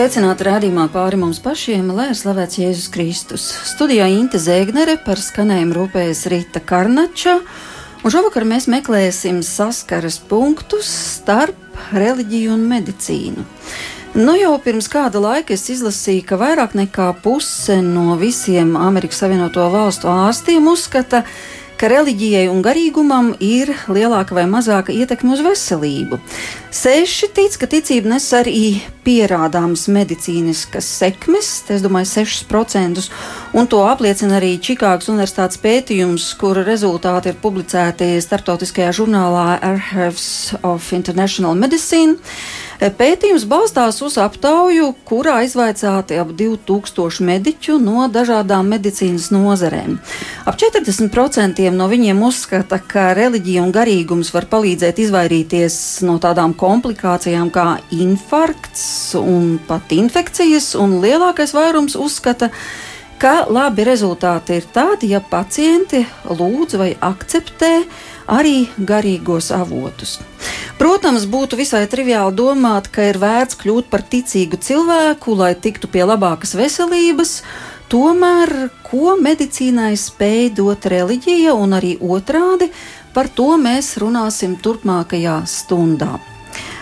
Sveicināti rādījumā pāri mums pašiem, lai ir slavēts Jēzus Kristus. Studijā Inte Zēgnere par skanējumu rūpējas Rīta Karnača, un šovakar mēs meklēsim saskares punktus starp reliģiju un medicīnu. Nu, jau pirms kāda laika es izlasīju, ka vairāk nekā puse no visiem Amerikas Savienoto Valstu ārstiem uzskata, ka ka reliģijai un garīgumam ir lielāka vai mazāka ietekme uz veselību. Seši tic, ka ticība nes arī pierādāmas medicīniskas sekmes, es domāju, 6%, un to apliecina arī Čikāgas Universitātes pētījums, kura rezultāti ir publicēti starptautiskajā žurnālā Archives of International Medicine. Pētījums balstās uz aptauju, kurā izvaicāti ap 2000 mediķu no dažādām medicīnas nozarēm. Ap 40% no viņiem uzskata, ka reliģija un garīgums var palīdzēt izvairīties no tādām komplikācijām kā infarkts un pat infekcijas, un lielākais vairums uzskata, ka labi rezultāti ir tādi, ja pacienti lūdz vai akceptē arī garīgos avotus. Protams, būtu visai triviāli domāt, ka ir vērts kļūt par ticīgu cilvēku, lai tiktu pie labākas veselības. Tomēr, ko medicīnai spēj dot reliģija un arī otrādi, par to mēs runāsim turpmākajā stundā.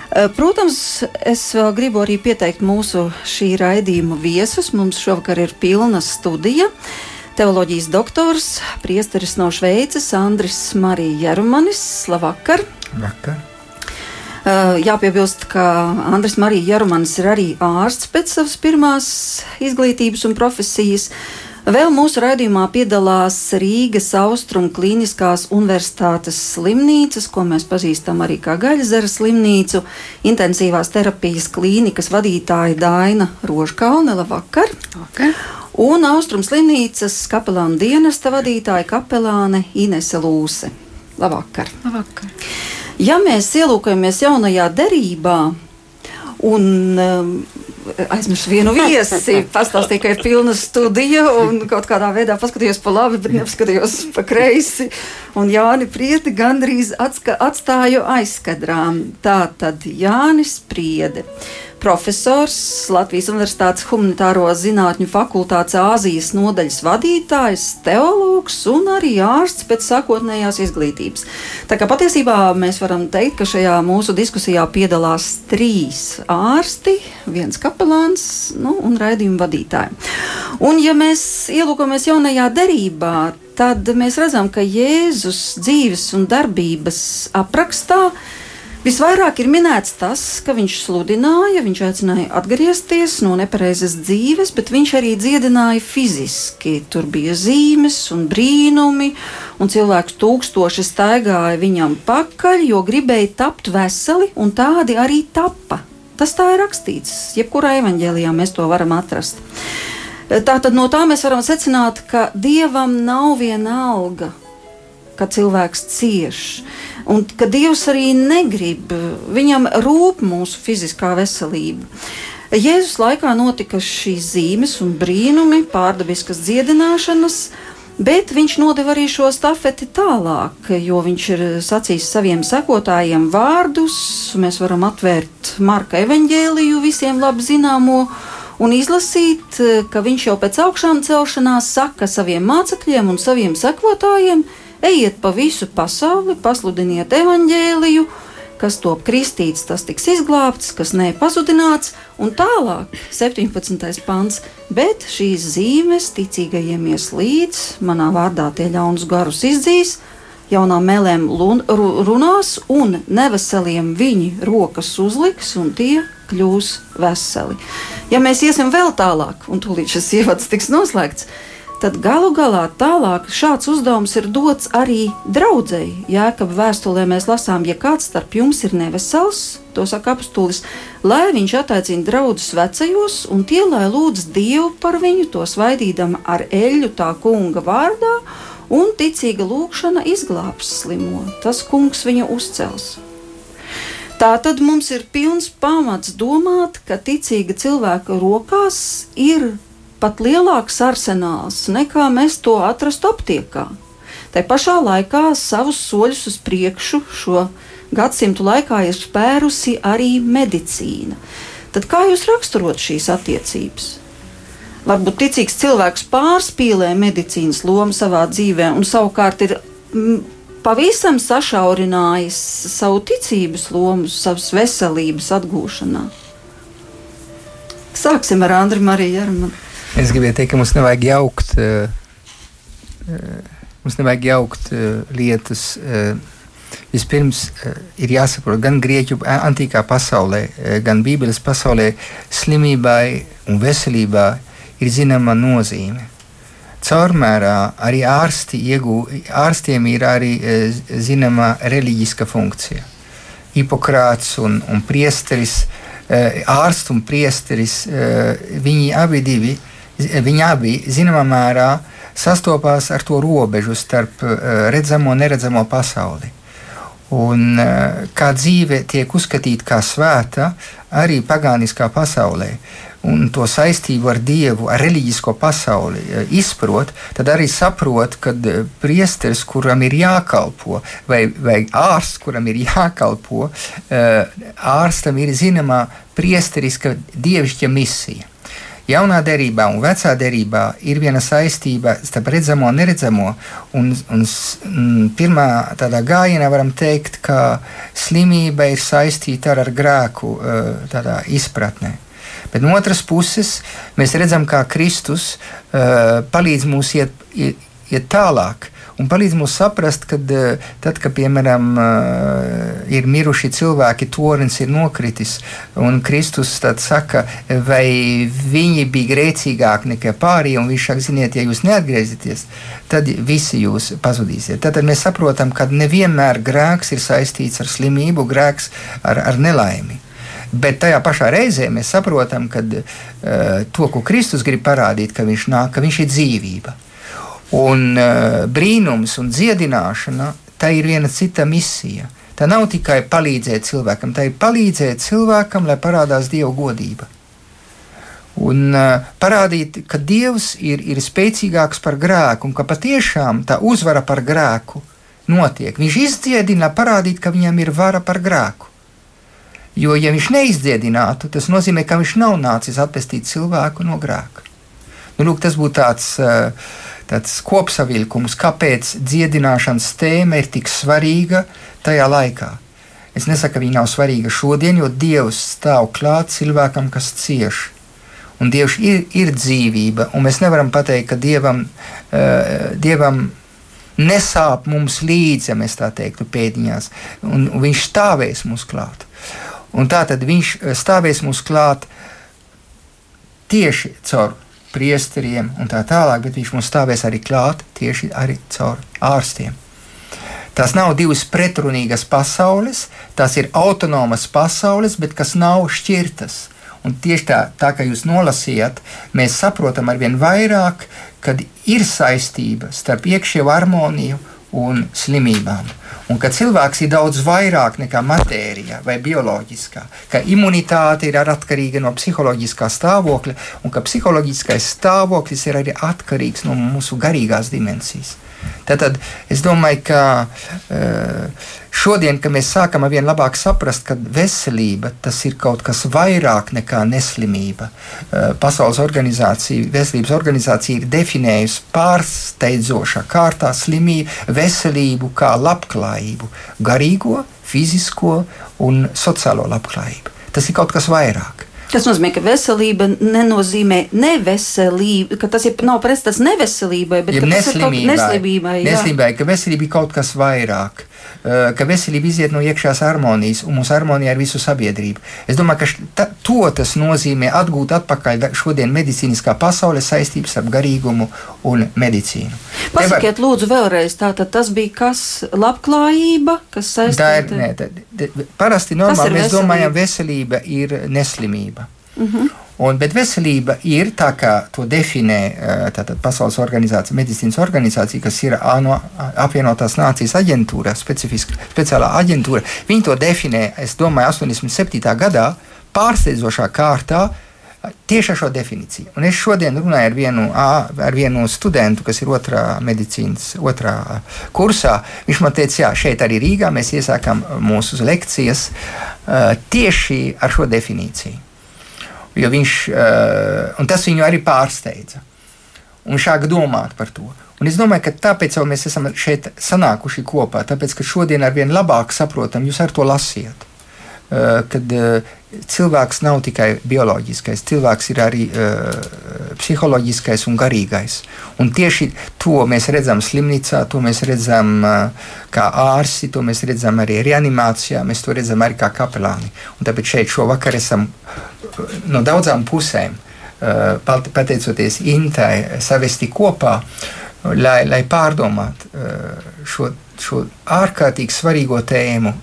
Eh, protams, es vēl gribu arī pieteikt mūsu šī raidījuma viesus. Mums šovakar ir pilna studija. Teoloģijas doktors, priesteris no Šveices, Andris Marija Jarumanis. Labvakar! Vakar. Uh, jāpiebilst, ka Andris Marija Jarumanis ir arī ārsts pēc savas pirmās izglītības un profesijas. Vēl mūsu raidījumā piedalās Rīgas Austrumu Kliniskās Universitātes slimnīcas, ko mēs pazīstam arī kā Gaļzera slimnīcu, intensīvās terapijas klīnikas vadītāja Daina Rožkalne. Labvakar! Vakar un Austrum slimnīcas kapelāna dienesta vadītāja kapelāne Inese Lūse. Labvakar! Labvakar. Ja mēs ielūkojamies jaunajā derībā, un um, aizmirsu vienu viesi, pastāstīju, ka ir pilna studija, un kaut kādā veidā paskatījos pa labi, bet nepaskatījos pa kreisi. Un Jāni Priedi gandrīz atstāju aizskadrām. Tā tad Jānis Priedi profesors, Latvijas Universitātes Humanitāro zinātņu fakultātes Āzijas nodaļas vadītājs, teologs un arī ārsts pēc sākotnējās izglītības. Tā kā patiesībā mēs varam teikt, ka šajā mūsu diskusijā piedalās trīs ārsti, viens kapelāns nu, un raidījuma vadītāji. Un ja mēs ielūkojamies jaunajā derībā, tad mēs redzam, ka Jēzus dzīves un darbības aprakstā Visvairāk ir minēts tas, ka viņš sludināja, viņš aicināja atgriezties no nepareizas dzīves, bet viņš arī dziedināja fiziski. Tur bija zīmes un brīnumi, un cilvēks tūkstoši staigāja viņam pakaļ, jo gribēja tapt veseli, un tādi arī tappa. Tas tā ir rakstīts, jebkurā evanģēlijā mēs to varam atrast. Tātad no tā mēs varam secināt, ka dievam nav viena alga, ka cilvēks cieš. Un ka Dievs arī negrib, viņam rūp mūsu fiziskā veselība. Jēzus laikā notika šīs zīmes un brīnumi, pārdabiskas dziedināšanas, bet viņš nodeva arī šo stafeti tālāk, jo viņš ir sacījis saviem sekotājiem vārdus. Mēs varam atvērt Marka evaņģēliju visiem labi zināmo un izlasīt, ka viņš jau pēc augšām celšanās saka saviem mācekļiem un saviem sekotājiem, Ejiet pa visu pasauli, pasludiniet evaņģēliju, kas top kristīts, tas tiks izglābts, kas nē, pazudināts, un tālāk 17. pants. Bet šīs zīmes ticīgajiem ies līdz, manā vārdā tie ļaunus garus izdzīs, jaunām mēlēm runās, un neveseliem viņi rokas uzliks, un tie kļūs veseli. Ja mēs iesim vēl tālāk, un tūlīt šis ievads tiks noslēgts, tad galu galā tālāk šāds uzdevums ir dots arī draudzēji. Jēkab vēstulē mēs lasām, ja kāds starp jums ir nevesels, to saka apstulis, lai viņš attaicina draugus vecajos, un tie, lai lūdz Dievu par viņu, to svaidīdam ar eļļu tā kunga vārdā, un ticīga lūkšana izglābs slimo. Tas kungs viņu uzcels. Tā tad mums ir pilns pamats domāt, ka ticīga cilvēka rokās ir pat lielāks arsenāls nekā mēs to atrastu aptiekā. Tā pašā laikā savus soļus uz priekšu šo gadsimtu laikā ir spērusi arī medicīna. tad kā jūs raksturot šīs attiecības? Varbūt ticīgs cilvēks pārspīlē medicīnas lomu savā dzīvē un savukārt ir mm, pavisam sašaurinājis savu ticības lomu, savas veselības atgūšanā. Sāksim ar Andriu Mariju Jermanu. Es gribēju teikt, ka mums nevajag jaukt, uh, uh, mums nevajag jaukt uh, lietas. Vispirms ir jāsaprot, gan grieķu antīkā pasaulē, gan Bībeles pasaulē slimībai un veselībai ir zināma nozīme. Caurmērā arī ārsti iegū, ārstiem ir arī zināma reliģiska funkcija. Hipokrāts un, un priesteris Eh, ārsts un priesteris, eh, viņi abi, divi, viņi abi zināmā mērā sastopās ar to robežu starp eh, redzamo un neredzamo pasauli. Un kā dzīve tiek uzskatīta kā svēta arī pagāniskā pasaulē, un to saistību ar Dievu, ar reliģisko pasauli eh, izprot, tad arī saprot, ka eh, priesteris, kuram ir jākalpo, vai, vai ārsts, kuram ir jākalpo, eh, ārstam ir zināmā priesteriska dievišķa misija. Jaunā derībā un vecā derībā ir viena saistība starp redzamo un neredzamo. Un, un, un pirmā tādā gājienā varam teikt, ka slimība ir saistīta ar, ar grēku izpratnē. Bet no otras puses, mēs redzam, kā Kristus uh, palīdz mums iet, iet, iet tālāk. Un palīdz mums saprast, ka uh, tad, kad, piemēram, uh, ir miruši cilvēki, tornis ir nokritis, un Kristus saka, vai viņi bija grēcīgāki nekā pārējie, un viņš saka, ziniet, ja jūs neatgriezīsieties, tad visi jūs pazudīsiet. Tad mēs saprotam, ka nevienmēr grēks ir saistīts ar slimību, grēks ar, ar nelaimi. Bet tajā pašā reizē mēs saprotam, ka uh, to, ko Kristus grib parādīt, ka viņš nāk, ka viņš ir dzīvība. Un uh, brīnums un dziedināšana, tā ir viena cita misija. Tā nav tikai palīdzēt cilvēkam, tā ir palīdzēt cilvēkam, lai parādās Dieva godība. Un uh, parādīt, ka Dievs ir, ir spēcīgāks par grēku un ka patiešām tā uzvara par grēku notiek. Viņš izdziedina, parādīt, ka viņam ir vara par grēku. Jo, ja viņš neizdziedinātu, tas nozīmē, ka viņš nav nācis atpestīt cilvēku no grēka. Nu, lūk, tas būtu tāds, eh, tāds kopsavilkums, kāpēc dziedināšanas tēma ir tik svarīga tajā laikā. Es nesaku, ka viņa nav svarīga šodien, jo Dievs stāv klāt cilvēkam, kas cieš. Un Dievs ir, ir dzīvība, un mēs nevaram pateikt, ka Dievam, uh, dievam nesāp mums līdzi, ja mēs tā teiktu, pēdiņās, un, un Viņš stāvēs mums klāt. Un tā tad viņš eh, stāvēs mums klāt tieši caur priesteriem un tā tālāk, bet viņš mums stāvēs arī klāt tieši arī caur ārstiem. Tās nav divas pretrunīgas pasaules, tās ir autonomas pasaules, bet kas nav šķirtas. Un tieši tā, tā kā jūs nolasījāt, mēs saprotam ar vien vairāk, kad ir saistība starp iekšējo harmoniju un slimībām. Un ka cilvēks ir daudz vairāk nekā matērija vai bioloģiskā, ka imunitāte ir atkarīga no psiholoģiskā stāvokļa, un ka psiholoģiskais stāvoklis ir arī atkarīgs no mūsu garīgās dimensijas. Tātad es domāju, ka uh, šodien, kad mēs sākam ar vien labāk saprast, ka veselība tas ir kaut kas vairāk nekā neslimība. Uh, Pasaules organizācija, veselības organizācija ir definējusi pārsteidzošā kārtā slimību, veselību kā labklājību, garīgo, fizisko un sociālo labklājību. Tas ir kaut kas vairāk. Tas nozīmē, ka veselība nenozīmē neveselību, ka tas ir, nav pretstats neveselībai, bet ja neslibībai. neslibībai, neslibībai, ka veselība ir kaut kas vairāk. Eh, ka veselība iziet no iekšējās harmonijas, un mūsu harmonija ar visu sabiedrību. Es domāju, ka ta, to tas nozīmē atgūt atpakaļ šodien medicīniskā pasaulē saistības ar garīgumu un medicīnu. Pasakiet, Nevar... lūdzu, vēlreiz, tātad tas bija kas labklājība, kas saistīta? Tā ir, nē, tā, parasti normāli mēs domājam, veselība ir neslimība. Mhm. -huh. Un, bet veselība ir tā, kā to definē tātad, Pasaules organizācija, medicīnas organizācija, kas ir ANO apvienotās nācijas aģentūra, speciālā aģentūra. Viņi to definē, es domāju, 87. gadā pārsteidzošā kārtā. Tieši ar šo definīciju. Un es šodien runāju ar vienu, ar vienu studentu, kas ir otrā medicīnas, otrā kursā. Viņš man teica, jā, šeit arī Rīgā mēs iesākām mūsu lekcijas tieši ar šo definīciju. Jo viņš, uh, tas viņu arī pārsteidza. Un šāk domāt par to. Un es domāju, ka tāpēc mēs esam šeit sanākuši kopā, tāpēc ka šodien ar vien labāk saprotam, jūs ar to lasiet. Uh, kad uh, cilvēks nav tikai bioloģiskais, cilvēks ir arī uh, psiholoģiskais un garīgais. Un tieši to mēs redzam slimnīcā, to mēs redzam uh, kā ārsti, to mēs redzam arī reanimācijā, mēs to redzam arī kā kapelāni. Un tāpēc šeit šovakar esam no daudzām pusēm, uh, pateicoties Intai, savesti kopā, lai, lai pārdomātu uh, šo, šo ārkārtīgi svarīgo tēmu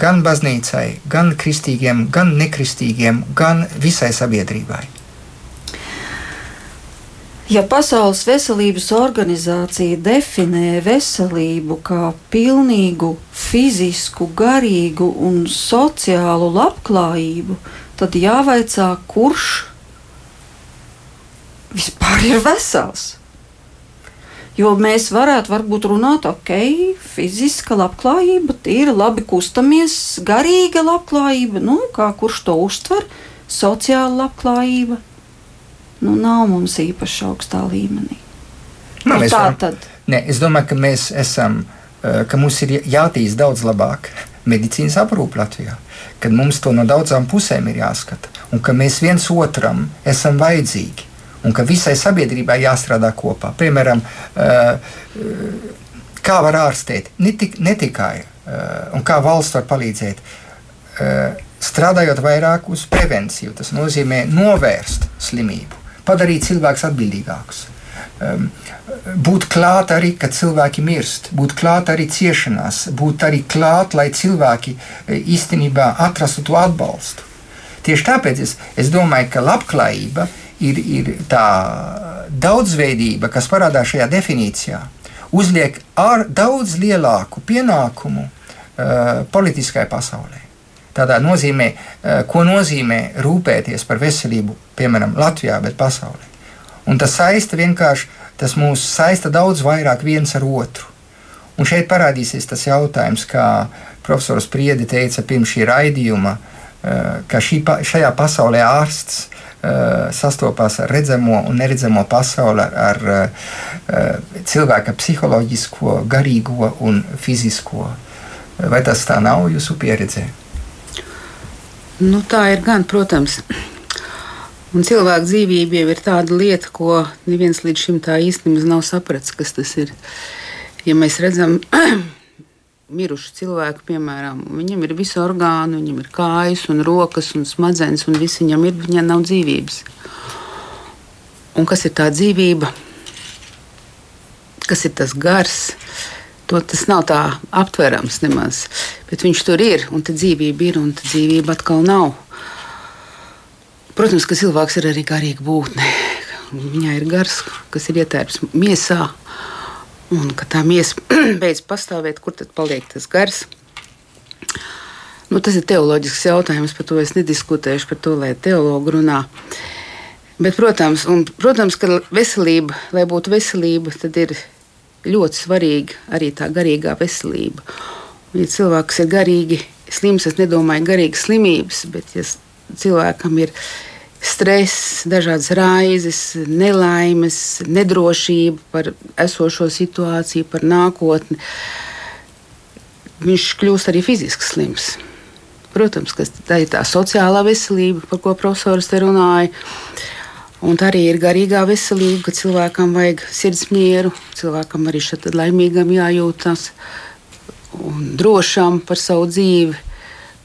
gan baznīcai, gan kristīgiem, gan nekristīgiem, gan visai sabiedrībai. Ja Pasaules veselības organizācija definē veselību kā pilnīgu fizisku, garīgu un sociālu labklājību, tad jāvaicā, kurš vispār ir vesels. Jo mēs varētu varbūt runāt, ok, fiziska labklājība, tīra, labi kustamies, garīga labklājība, nu, kā kurš to uztver, sociāla labklājība. Nu, nav mums īpaši augstā līmenī. Nu, nu, tā varam, tad. Ne, es domāju, ka mēs esam, eh, ka mums ir jātīst daudz labāk medicīnas aprūpe Latvijā, kad mums to no daudzām pusēm ir jāskata, un ka mēs viens otram esam vajadzīgi un ka visai sabiedrībai jāstrādā kopā. Piemēram, eh, kā var ārstēt, ne, tik, ne tikai eh, un kā valsts var palīdzēt. Eh, strādājot vairāk uz prevenciju, tas nozīmē novērst slimību, padarīt cilvēkus atbildīgākus. Um, būt klāt arī, kad cilvēki mirst, būt klāt arī ciešanās, būt arī klāt, lai cilvēki īstenībā atrastu to atbalstu. Tieši tāpēc es, es domāju, ka labklājība ir, ir tā daudzveidība, kas parādās šajā definīcijā, uzliek ar daudz lielāku pienākumu uh, politiskai pasaulē. Tādā nozīmē, uh, ko nozīmē rūpēties par veselību, piemēram, Latvijā, bet pasaulē. Un tas saista vienkārši, tas mūs saista daudz vairāk viens ar otru. Un šeit parādīsies tas jautājums, kā profesors Priedi teica pirms šī raidījuma, uh, ka šī, šajā pasaulē ārsts Eh, sastopās ar redzamo un neredzamo pasauli, ar uh, cilvēka psiholoģisko, garīgo un fizisko. Vai tas tā nav jūsu pieredzē? Nu, tā ir gan, protams. Un cilvēka dzīvība jau ir tāda lieta, ko neviens līdz šim tā īstenībā nav sapratis, kas tas ir. Ja mēs redzam mirušu cilvēku, piemēram, viņam ir visi orgāni, viņam ir kājas, un rokas un smadzenes, un viss viņam ir, viņam nav dzīvības. Un kas ir tā dzīvība? Kas ir tas gars? To, tas nav tā aptverams nemaz, bet viņš tur ir, un tā dzīvība ir, un tā dzīvība atkal nav. Protams, ka cilvēks ir arī garīga būtne. Viņai ir gars, kas ir ietērps miesā, un ka tā miesa beidz pastāvēt, kur tad paliek tas gars. Nu, tas ir teoloģisks jautājums, par to es nediskutēšu, par to, lai teologi runā. Bet, protams, un, protams, ka veselība, lai būtu veselība, tad ir ļoti svarīga arī tā garīgā veselība. Un, ja cilvēks ir garīgi slims, es nedomāju garīgas slimības, bet ja cilvēkam ir ielikās, stress, dažādas raizes, nelaimes, nedrošība par esošo situāciju, par nākotni. Viņš kļūst arī fiziski slims. Protams, ka tā ir tā sociālā veselība, par ko profesors te runāja. Un tā arī ir garīgā veselība, ka cilvēkam vajag sirds mieru, cilvēkam arī šeit laimīgam jājūtas un drošam par savu dzīvi,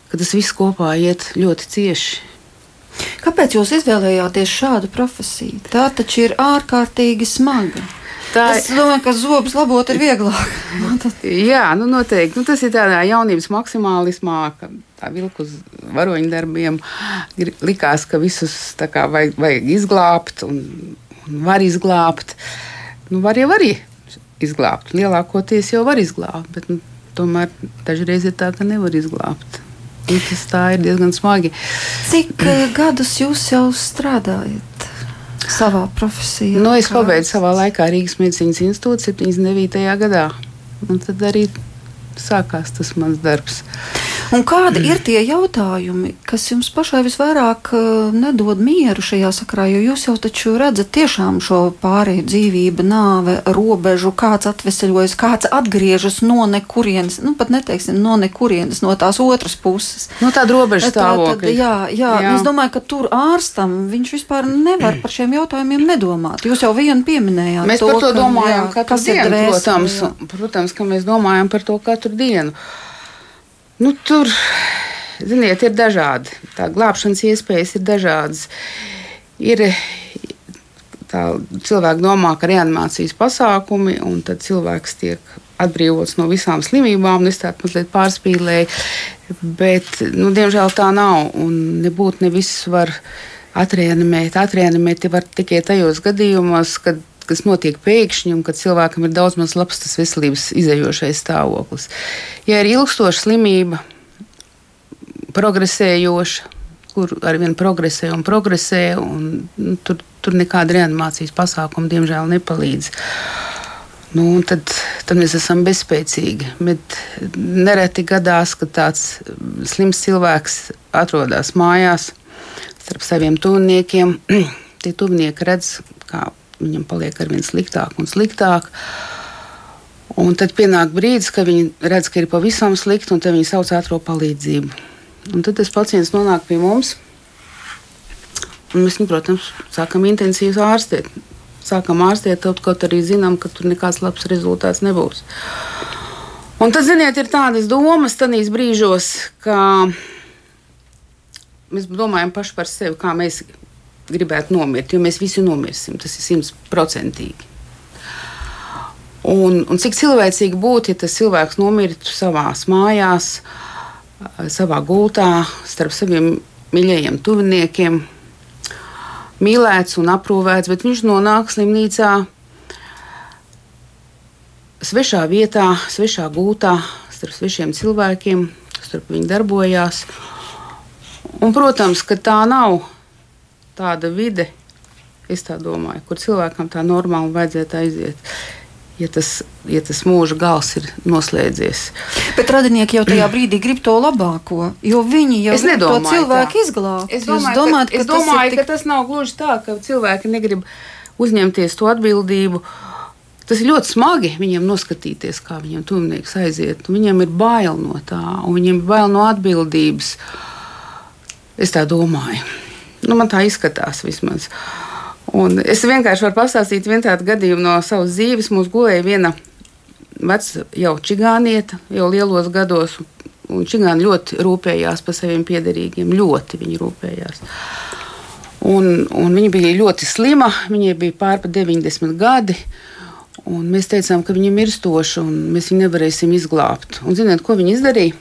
ka tas viss kopā iet ļoti cieši. Kāpēc jūs izvēlējāties šādu profesiju? Tā taču ir ārkārtīgi smaga. Tā. Es domāju, ka zobus labot ir vieglāk. Jā, nu noteikti. Nu, tas ir tādā jaunības maksimālismā, ka tā vilku uz varoņu darbiem likās, ka visus kā, vajag, vajag izglābt un, un var izglābt. Nu, var jau arī izglābt. Lielākoties jau var izglābt, bet nu, tomēr dažreiz ir tā, ka nevar izglābt. Tas tā ir diezgan smagi. Cik eh, gadus jūs jau strādājat? Savā profesijā. Nu, es pabeidzu savā laikā Rīgas medicīnas institūtu 79. gadā. Un tad arī sākās tas mans darbs. Un kādi ir tie jautājumi, kas jums pašai visvairāk uh, nedod mieru šajā sakrā? Jo jūs jau taču redzat tiešām šo pārēju dzīvību, nāve, robežu, kāds atveseļojas, kāds atgriežas no nekurienes, nu pat neteiksim no nekurienes, no tās otras puses. No tāda robeža stāvokļa. Jā, jā, jā. es domāju, ka tur ārstam viņš vispār nevar par šiem jautājumiem nedomāt. Jūs jau vienu pieminējāt. Mēs to, par to ka, domājam jā, katru dienu, dvēseli, protams, jā. protams, ka mēs domājam par to katru dienu. Nu, tur, ziniet, ir dažādi. Tā glābšanas iespējas ir dažādas. Ir tā, cilvēki domā, ka reanimācijas pasākumi, un tad cilvēks tiek atbrīvots no visām slimībām. Es tādu mazliet pārspīlēju, bet, nu, diemžēl tā nav. Un nebūtu ne viss var atreanimēt. Atreanimēt var tikai tajos gadījumos, kad kas notiek pēkšņi un kad cilvēkam ir daudz maz labs tas veselības izējošais stāvoklis. Ja ir ilgstoša slimība, progresējoša, kur arvien progresē un progresē, un nu, tur, tur nekāda reanimācijas pasākuma diemžēl nepalīdz. Nu, tad, tad mēs esam bezspēcīgi. Bet nereti gadās, ka tāds slims cilvēks atrodas mājās starp saviem tuviniekiem. Tie tuvinieki redz, kā viņam paliek ar vien sliktāk un sliktāk. Un tad pienāk brīdis, kad viņi redz, ka ir pavisam slikti, un viņi sauc ātrā palīdzību. Un tad tas pacients nonāk pie mums. Un mēs, nu, protams, sākam intensīvi ārstēt. Sākam ārstēt, kaut arī zinām, ka tur nekāds labs rezultāts nebūs. Un tad, ziniet, ir tādas domas tajos brīžos, ka mēs domājam paši par sevi, kā mēs gribētu nomirt, jo mēs visi nomirsim. Tas ir simtprocentīgi. Un, un cik cilvēcīgi būtu, ja tas cilvēks nomirtu savā mājās, savā gultā, starp saviem mīļajiem tuviniekiem, mīlēts un aprūpēts, bet viņš nonāk slimnīcā, svešā vietā, svešā gultā, starp svešiem cilvēkiem, starp viņi darbojās. Un, protams, ka tā nav tāda vide, es tā domāju, kur cilvēkam tā normāli vajadzētu aiziet. Ja tas, ja tas mūža gals ir noslēdzies. Bet radinieki jau tajā brīdī grib to labāko, jo viņi jau grib to cilvēku izglābt. Es domāju, domājat, ka, es domāju tik... ka tas nav gluži tā, ka cilvēki negrib uzņemties to atbildību. Tas ir ļoti smagi viņiem noskatīties, kā viņiem tuvinieks aiziet. Viņiem ir bail no tā, un viņiem ir bail no atbildības. Es tā domāju. Nu, man tā izskatās vismaz. Un es vienkārši varu pastāstīt vienu tādu gadījumu no savas dzīves. Mums gulēja viena veca jau čigānieta, jau lielos gados. Un čigāni ļoti rūpējās par saviem piederīgiem. Ļoti viņi rūpējās. Un, un viņa bija ļoti slima, viņai bija pārpa 90 gadi. Un mēs teicām, ka viņa ir mirstoša un mēs viņu nevarēsim izglābt. Un ziniet, ko viņa izdarīja?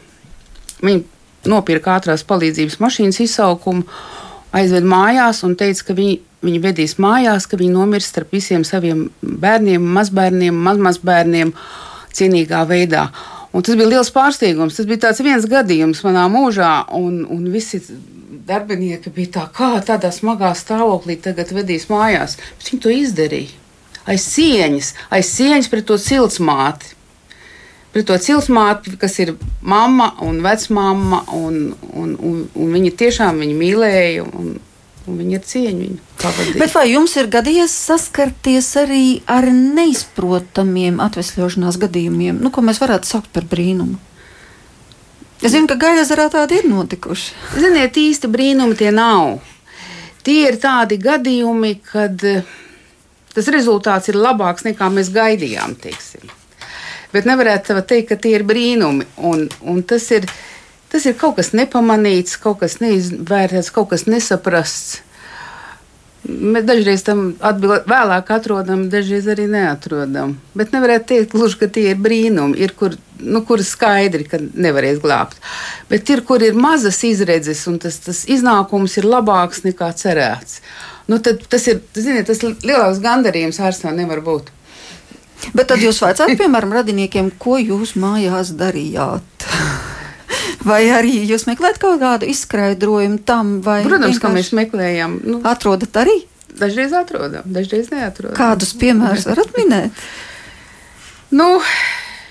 Viņa nopirka ātrās palīdzības mašīnas izsaukumu aizved mājās un teica, ka viņi, viņi vedīs mājās, ka viņi nomirs starp visiem saviem bērniem, mazbērniem, mazmazbērniem cienīgā veidā. Un tas bija liels pārsteigums. Tas bija viens gadījums manā mūžā, un, un visi darbinieki bija tā, kā tādā smagā stāvoklī tagad vedīs mājās. Bet viņi to izdarīja. Aiz cieņas, aiz cieņas pret to ciltsmāti pret to cilsmāti, kas ir mamma un vecmāma. Un, un, un, un viņi tiešām viņu mīlēja. Un, un viņi ir cieņa viņu pavadīt. Bet vai jums ir gadījies saskarties arī ar neizprotamiem atvesļošanās gadījumiem, nu, ko mēs varētu saukt par brīnumu? Es zinu, ka Gaļazarā tādi ir notikuši. Ziniet, īsti brīnumi tie nav. Tie ir tādi gadījumi, kad tas rezultāts ir labāks nekā mēs gaidījām. Teiksim bet nevarētu teikt, ka tie ir brīnumi. Un, un tas, ir, tas ir kaut kas nepamanīts, kaut kas neizvērtēts, kaut kas nesaprasts. Mēs dažreiz tam atbild, vēlāk atrodam, dažreiz arī neatrodam. Bet nevarētu teikt, gluži, ka tie ir brīnumi, ir, kur, nu, kur skaidri, ka nevarēs glābt. Bet ir, kur ir mazas izredzes, un tas, tas iznākums ir labāks nekā cerēts. Nu, tas ir ziniet, tas lielāks gandarījums ārstam nevar būt. Bet tad jūs vaicājat, piemēram, radiniekiem, ko jūs mājās darījāt? Vai arī jūs meklējat kaut kādu izskaidrojumu tam, vai Protams, ka mēs meklējam. Nu, atrodat arī? Dažreiz atrodam, dažreiz neatrodam. Kādus piemērus varat minēt? nu,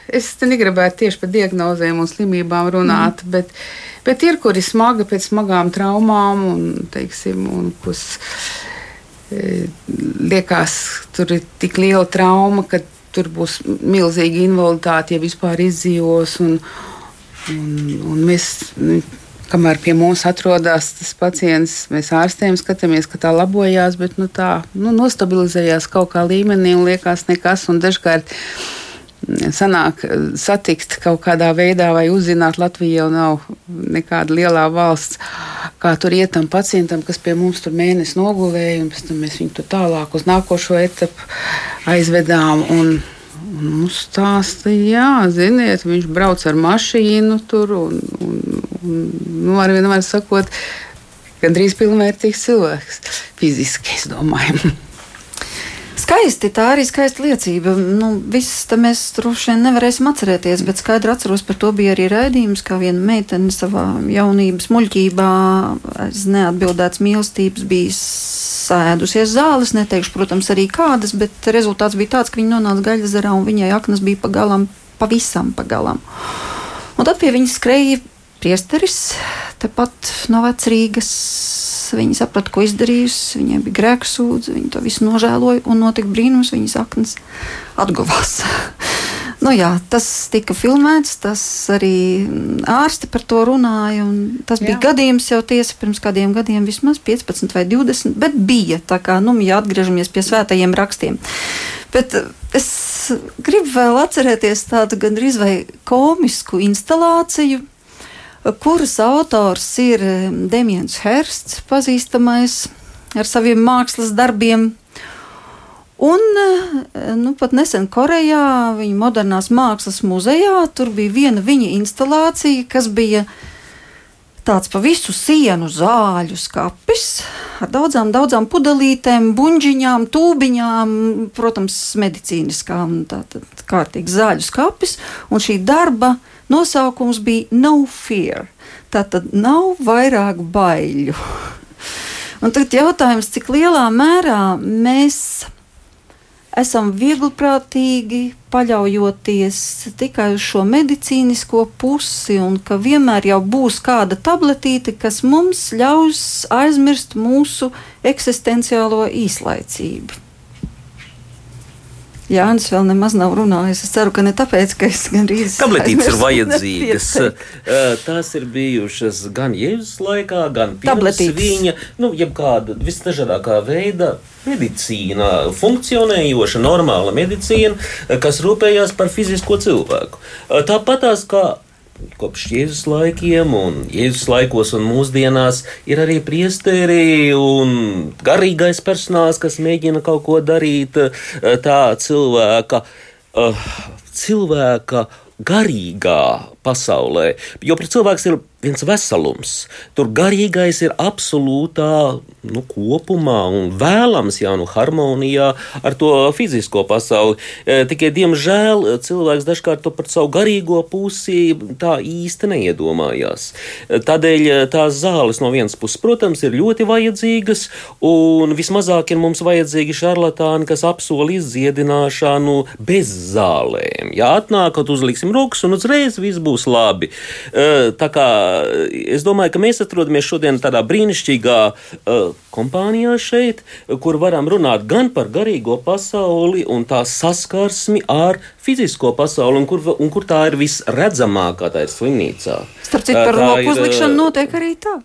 es negribētu tieši par diagnozēm un slimībām runāt, mm. bet, bet ir, kuri smagi pēc smagām traumām un, teiksim, un kas e, liekas, tur ir tik liela trauma, ka tur būs milzīga invaliditāte, ja vispār izdzīvos. Un, un, un mēs, kamēr pie mums atrodas tas pacients, mēs ārstējam, skatāmies, ka tā labojās, bet nu, tā nu, nostabilizējās kaut kā līmenī un liekas nekas. Un dažkārt sanāk satikt kaut kādā veidā vai uzzināt, Latvija jau nav nekāda lielā valsts, kā tur iet tam pacientam, kas pie mums tur mēnesi nogulēja, un pēc tam mēs viņu tur tālāk uz nākošo etapu aizvedām. Un, Un mums stāstīja, jā, ziniet, viņš brauc ar mašīnu tur un, un, un nu, ar vienu vārdu sakot, gandrīz pilnvērtīgs cilvēks fiziski, es domāju. Skaisti, tā arī skaista liecība. Nu, viss tam mēs droši vien nevarēsim atcerēties, bet skaidri atceros, par to bija arī raidījums, kā viena meitene savā jaunības muļķībā aiz neatbildētas mīlestības bija sēdusies zāles. Neteikšu, protams, arī kādas, bet rezultāts bija tāds, ka viņa nonāca gaļazarā un viņai aknas bija pagalam, pavisam pagalam. Un tad pie viņas skrēja priesteris, tepat no vecrīgas Viņa saprata, ko izdarījusi. Viņai bija grēksūdze, viņa to visu nožēloja un notika brīnums, viņas aknas atguvās. nu, jā, tas tika filmēts, tas arī ārsti par to runāja. Tas jā. bija gadījums jau tiesa pirms kādiem gadiem, vismaz 15 vai 20, bet bija tā kā, nu, ja atgriežamies pie svētajiem rakstiem. Bet es gribu vēl atcerēties tādu gandrīz vai komisku instalāciju kuras autors ir Demians Hersts, pazīstamais ar saviem mākslas darbiem. Un nu, pat nesen Korejā, viņa modernās mākslas muzejā, tur bija viena viņa instalācija, kas bija tāds pa visu sienu zāļu skapis ar daudzām, daudzām pudelītēm, buļģiņām, tūbiņām, protams, medicīniskām, tātad kārtīgs zāļu skapis. Un šī darba Nosaukums bija No Fear. Tātad nav vairāk baiļu. Un tagad jautājums, cik lielā mērā mēs esam viegliprātīgi, paļaujoties tikai uz šo medicīnisko pusi, un ka vienmēr jau būs kāda tabletīte, kas mums ļaus aizmirst mūsu eksistenciālo īslaicību. Jānis vēl nemaz nav runājis. Es ceru, ka ne tāpēc, ka es gandrīz. Tabletītes ir vajadzīgas. Tās ir bijušas gan Jēzus laikā, gan pirms viņa, nu, jebkāda visdažādākā veida medicīna, funkcionējoša, normāla medicīna, kas rūpējās par fizisko cilvēku. Tāpat tās kā kopš Jēzus laikiem, un Jēzus laikos un mūsdienās ir arī priesteri un garīgais personāls, kas mēģina kaut ko darīt tā cilvēka, cilvēka garīgā pasaulē. Jo cilvēks ir viens veselums. Tur garīgais ir absolūtā nu, kopumā un vēlams, jā, nu, harmonijā ar to fizisko pasauli. E, tikai, diemžēl, cilvēks dažkārt to par savu garīgo pusi tā īsti neiedomājās. E, tādēļ e, tās zāles no vienas puses, protams, ir ļoti vajadzīgas, un vismazāk ir mums vajadzīgi šarlatāni, kas apsola izdziedināšanu bez zālēm. Jā, atnākot, uzliksim rokas, un uzreiz viss būs labi. Tā kā es domāju, ka mēs atrodamies šodien tādā brīnišķīgā kompānijā šeit, kur varam runāt gan par garīgo pasauli un tā saskarsmi ar fizisko pasauli, un kur, un kur tā ir visredzamākā, ir slimnīcā. Starp citu, par roku uzlikšanu notiek arī tā.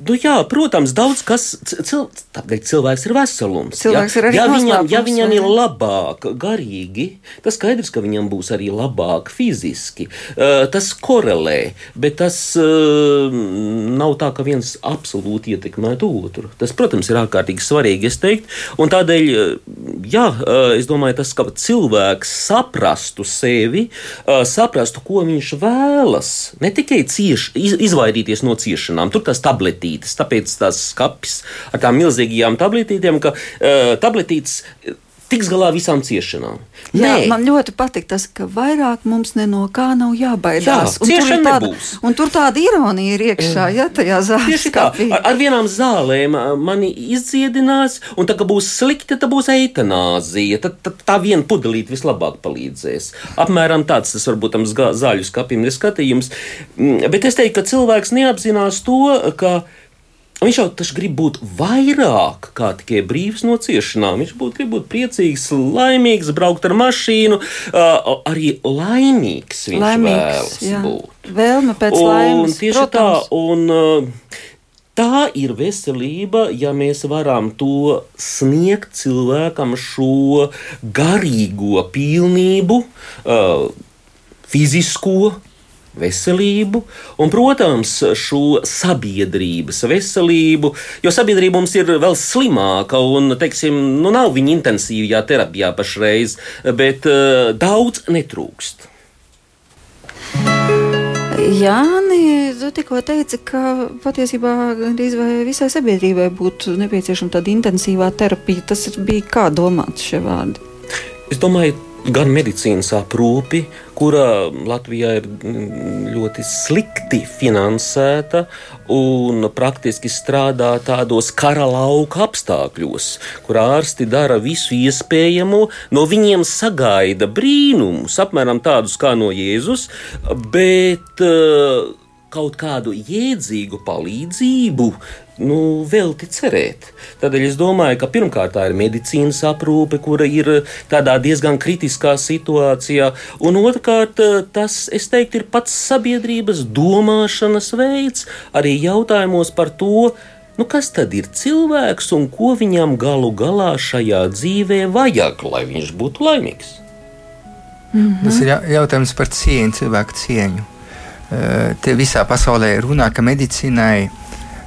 Nu, jā, protams, daudz kas, cil, tādēļ cilvēks ir veselums. Cilvēks ja, ir arī ja viņam, ja viņam ir labāk garīgi, tas skaidrs, ka viņam būs arī labāk fiziski. Tas korelē, bet tas uh, nav tā, ka viens absolūti ietekmētu otru. Tas, protams, ir ārkārtīgi svarīgi, es teiktu, un tādēļ, jā, uh, es domāju, tas, ka cilvēks saprast, saprastu sevi, saprastu, ko viņš vēlas. Ne tikai cieš, izvairīties no ciešanām, tur tās tabletītes, tāpēc tās skats ar tām milzīgajām tabletītēm, ka tabletītes tiks galā visām ciešanām. Jā, Nē. man ļoti patīk tas, ka vairāk mums no kā nav jābaidās. Jā, un, tur tāda, un tur tāda ironija ir iekšā, ja tajā zāles skapī. Ar, ar vienām zālēm mani izdziedinās, un tā kā būs slikti, tad būs eitanāzija. Tad, tad tā viena pudelīte vislabāk palīdzēs. Apmēram tāds tas varbūt tam zāļu skapim neskatījums. Mm, bet es teiktu, ka cilvēks neapzinās to, ka Viņš jau taču grib būt vairāk kā tikai brīvs no ciešanām. Viņš būt, grib būt priecīgs, laimīgs, braukt ar mašīnu, uh, arī laimīgs. Viņš laimīgs, vēlas būt. Vēlme pēc un, laimes. Tieši protams. tā. Un, uh, Tā ir veselība, ja mēs varam to sniegt cilvēkam šo garīgo pilnību, uh, fizisko, veselību un, protams, šo sabiedrības veselību, jo sabiedrība mums ir vēl slimāka un, teiksim, nu nav viņa intensīvajā terapijā pašreiz, bet uh, daudz netrūkst. Jā, tu tikko teici, ka patiesībā gandrīz visai sabiedrībai būtu nepieciešama tāda intensīvā terapija. Tas bija kā domāts šie vārdi? Es domāju, gan medicīnas aprūpi, kura Latvijā ir mm, ļoti slikti finansēta un praktiski strādā tādos kara lauka apstākļos, kur ārsti dara visu iespējamo, no viņiem sagaida brīnumus, apmēram tādus kā no Jēzus, bet uh, kaut kādu jēdzīgu palīdzību nu, velti cerēt. Tādēļ es domāju, ka pirmkārt tā ir medicīnas aprūpe, kura ir tādā diezgan kritiskā situācijā, un otrkārt tas, es teiktu, ir pats sabiedrības domāšanas veids arī jautājumos par to, Nu, kas tad ir cilvēks un ko viņam galu galā šajā dzīvē vajag, lai viņš būtu laimīgs? Mm -hmm. Tas ir jautājums par cieņu, cilvēku cieņu. Te visā pasaulē runā, ka medicīnai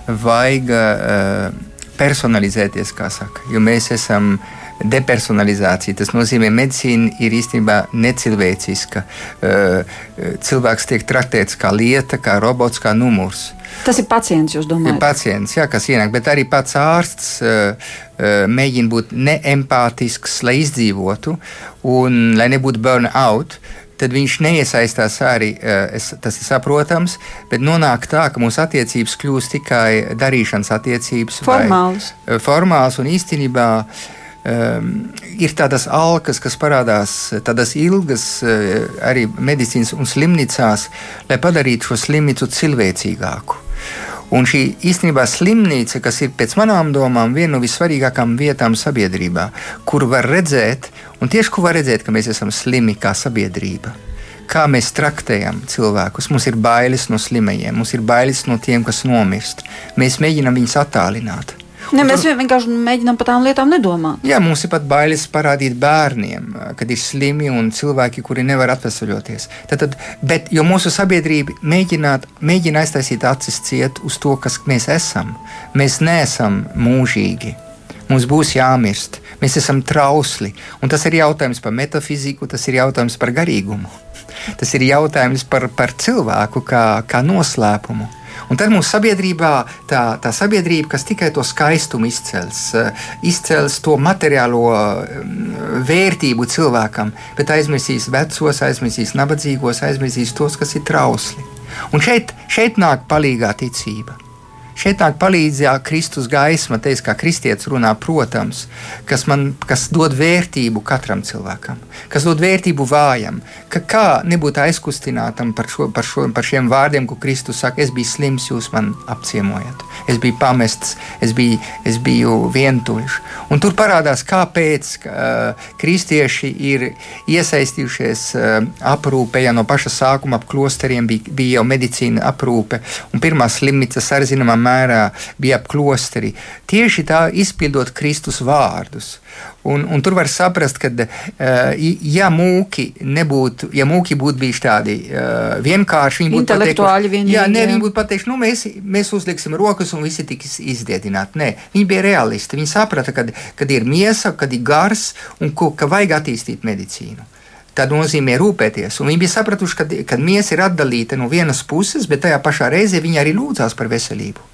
vajag personalizēties, kā saka, jo mēs esam depersonalizācija. Tas nozīmē, ka medicīna ir īstenībā necilvēciska. Cilvēks tiek traktēts kā lieta, kā robots, kā numurs. Tas ir pacients, jūs domājat? Ir pacients, jā, kas ienāk, bet arī pats ārsts uh, mēģina būt neempātisks, lai izdzīvotu un lai nebūtu burn-out tad viņš neiesaistās arī, eh, es, tas ir saprotams, bet nonāk tā, ka mūsu attiecības kļūst tikai darīšanas attiecības. Formāls. Eh, formāls un īstenībā. Um, ir tādas alkas, kas parādās tādas ilgas uh, arī medicīnas un slimnīcās, lai padarītu šo slimnīcu cilvēcīgāku. Un šī īstenībā slimnīca, kas ir pēc manām domām viena no vissvarīgākajām vietām sabiedrībā, kur var redzēt, un tieši kur var redzēt, ka mēs esam slimi kā sabiedrība. Kā mēs traktējam cilvēkus. Mums ir bailes no slimajiem, mums ir bailes no tiem, kas nomirst. Mēs mēģinām viņus attālināt. Ne, mēs tur, vienkārši mēģinām par tām lietām nedomāt. Jā, mums ir pat bailes parādīt bērniem, kad ir slimi un cilvēki, kuri nevar atvesaļoties. Tad, tad, bet, jo mūsu sabiedrība mēģināt, mēģina aiztaisīt acis ciet uz to, kas mēs esam. Mēs neesam mūžīgi. Mums būs jāmirst. Mēs esam trausli. Un tas ir jautājums par metafiziku, tas ir jautājums par garīgumu. Tas ir jautājums par, par cilvēku kā, kā noslēpumu. Un tad mūsu sabiedrībā tā, tā sabiedrība, kas tikai to skaistumu izcels, eh, izcels to materiālo mm, vērtību cilvēkam, bet aizmirsīs vecos, aizmirsīs nabadzīgos, aizmirsīs tos, kas ir trausli. Un šeit, šeit nāk palīdzīgā ticība. Šeit nāk palīdzībā Kristus gaisma, teiks, kā kristietis runā, protams, kas, man, kas dod vērtību katram cilvēkam, kas dod vērtību vājam. Ka kā nebūt aizkustinātam par, šo, par, šo, par šiem vārdiem, ko Kristus saka, es biju slims, jūs man apciemojat, es biju pamests, es biju, es biju vientuļš. Un tur parādās, kāpēc uh, kristieši ir iesaistījušies uh, aprūpē, ja no paša sākuma ap klosteriem bija, bija jau medicīna aprūpe, un pirmā slimnīca ar zināmām mērā bija ap klosteri. Tieši tā izpildot Kristus vārdus. Un, un tur var saprast, ka, uh, ja mūki nebūtu, ja mūki būtu bijuši tādi uh, vienkārši, viņi būtu pateikuši, vienīgi, jā, nē, viņi būtu pateikuši, nu, mēs, mēs uzliksim rokas un visi tiks izdietināti. Nē, viņi bija realisti. Viņi saprata, kad, kad ir miesa, kad ir gars un ko, ka vajag attīstīt medicīnu. Tad nozīmē rūpēties. Un viņi bija sapratuši, ka, ka miesa ir atdalīta no vienas puses, bet tajā pašā reizē viņi arī lūdzās par veselību.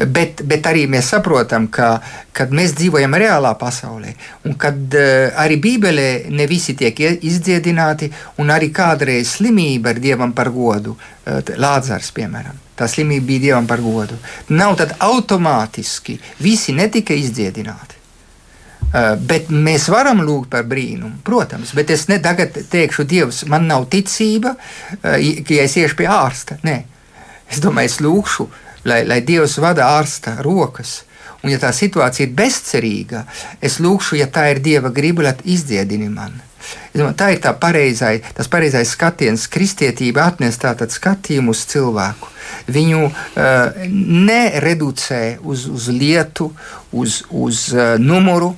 Bet, bet arī mēs saprotam, ka kad mēs dzīvojam reālā pasaulē, un kad uh, arī Bībelē ne visi tiek izdziedināti, un arī kādreiz slimība ir dievam par godu, uh, Lāzars, piemēram. Tā slimība bija dievam par godu. Nav tad automātiski visi netika izdziedināti. Uh, bet mēs varam lūgt par brīnumu, protams, bet es ne tagad teikšu, Dievs, man nav ticība, uh, ka es iešu pie ārsta. Nē, es domāju, es lūgšu lai, lai Dievs vada ārsta rokas. Un, ja tā situācija ir bezcerīga, es lūgšu, ja tā ir Dieva griba, lai izdziedini mani. Tā ir tā pareizai, tas pareizais skatiens. Kristietība atnes tādu skatījumu uz cilvēku. Viņu uh, nereducē uz, uz lietu, uz, uz uh, numuru,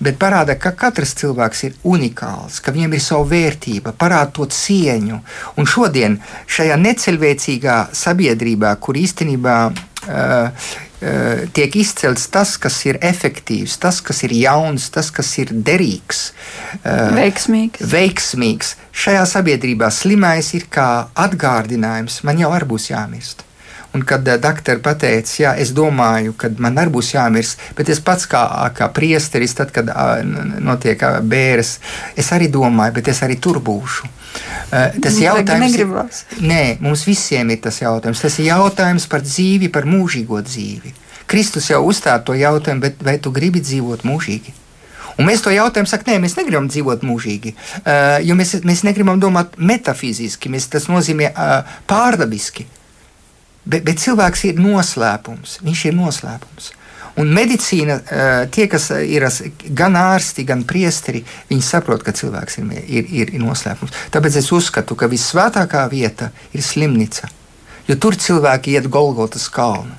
bet parāda, ka katrs cilvēks ir unikāls, ka viņam ir sava vērtība, parāda to cieņu. Un šodien, šajā neceļvēcīgā sabiedrībā, kur īstenībā uh, uh, tiek izcelts tas, kas ir efektīvs, tas, kas ir jauns, tas, kas ir derīgs, uh, veiksmīgs. veiksmīgs, šajā sabiedrībā slimais ir kā atgādinājums, man jau arī būs jāmirst. Un kad uh, doktori pateica, jā, es domāju, ka man arī būs jāmirst, bet es pats kā, kā priesteris, tad, kad notiek bēres, es arī domāju, bet es arī tur būšu. Uh, tas jautājums ir. Nē, mums visiem ir tas jautājums. Tas ir jautājums par dzīvi, par mūžīgo dzīvi. Kristus jau uzstāda to jautājumu, bet vai tu gribi dzīvot mūžīgi? Un mēs to jautājam, sakām, nē, mēs negribam dzīvot mūžīgi, uh, jo mēs, mēs negribam domāt metafiziski, mēs, tas nozīmē pārdabiski. Bet, bet cilvēks ir noslēpums. Viņš ir noslēpums. Un medicīna, eh, tie, kas ir gan ārsti, gan priesteri, viņi saprot, ka cilvēks ir, ir, ir noslēpums. Tāpēc es uzskatu, ka vissvētākā vieta ir slimnīca, jo tur cilvēki iet Golgotas kalnu.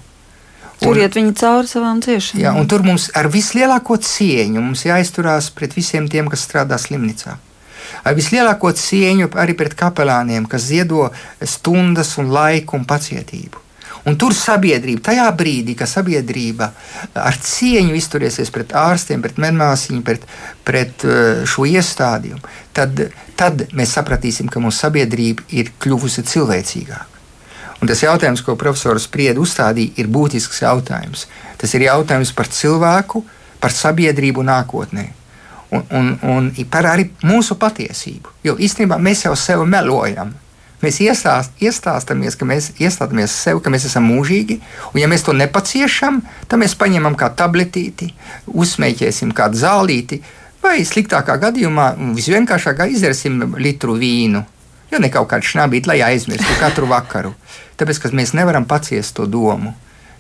Tur iet viņi cauri savām ciešanām. Jā, un tur mums ar vislielāko cieņu mums jāizturās pret visiem tiem, kas strādā slimnīcā ar vislielāko cieņu arī pret kapelāniem, kas ziedo stundas un laiku un pacietību. Un tur sabiedrība, tajā brīdī, kad sabiedrība ar cieņu izturēsies pret ārstiem, pret medmāsiņu, pret, pret uh, šo iestādījumu, tad, tad mēs sapratīsim, ka mūsu sabiedrība ir kļuvusi cilvēcīgāka. Un tas jautājums, ko profesors Sprieda uzstādīja, ir būtisks jautājums. Tas ir jautājums par cilvēku, par sabiedrību nākotnē un, un, un par arī mūsu patiesību. Jo īstenībā mēs jau sev melojam. Mēs iestāst, iestāstāmies, ka mēs iestāmies sev, ka mēs esam mūžīgi, un ja mēs to nepaciešam, tad mēs paņemam kā tabletīti, uzsmēķēsim kādu zālīti, vai sliktākā gadījumā visvienkāršākā izdarīsim litru vīnu. Jo ne kaut kādu šnabīti, lai aizmirstu katru vakaru. Tāpēc, ka mēs nevaram paciest to domu,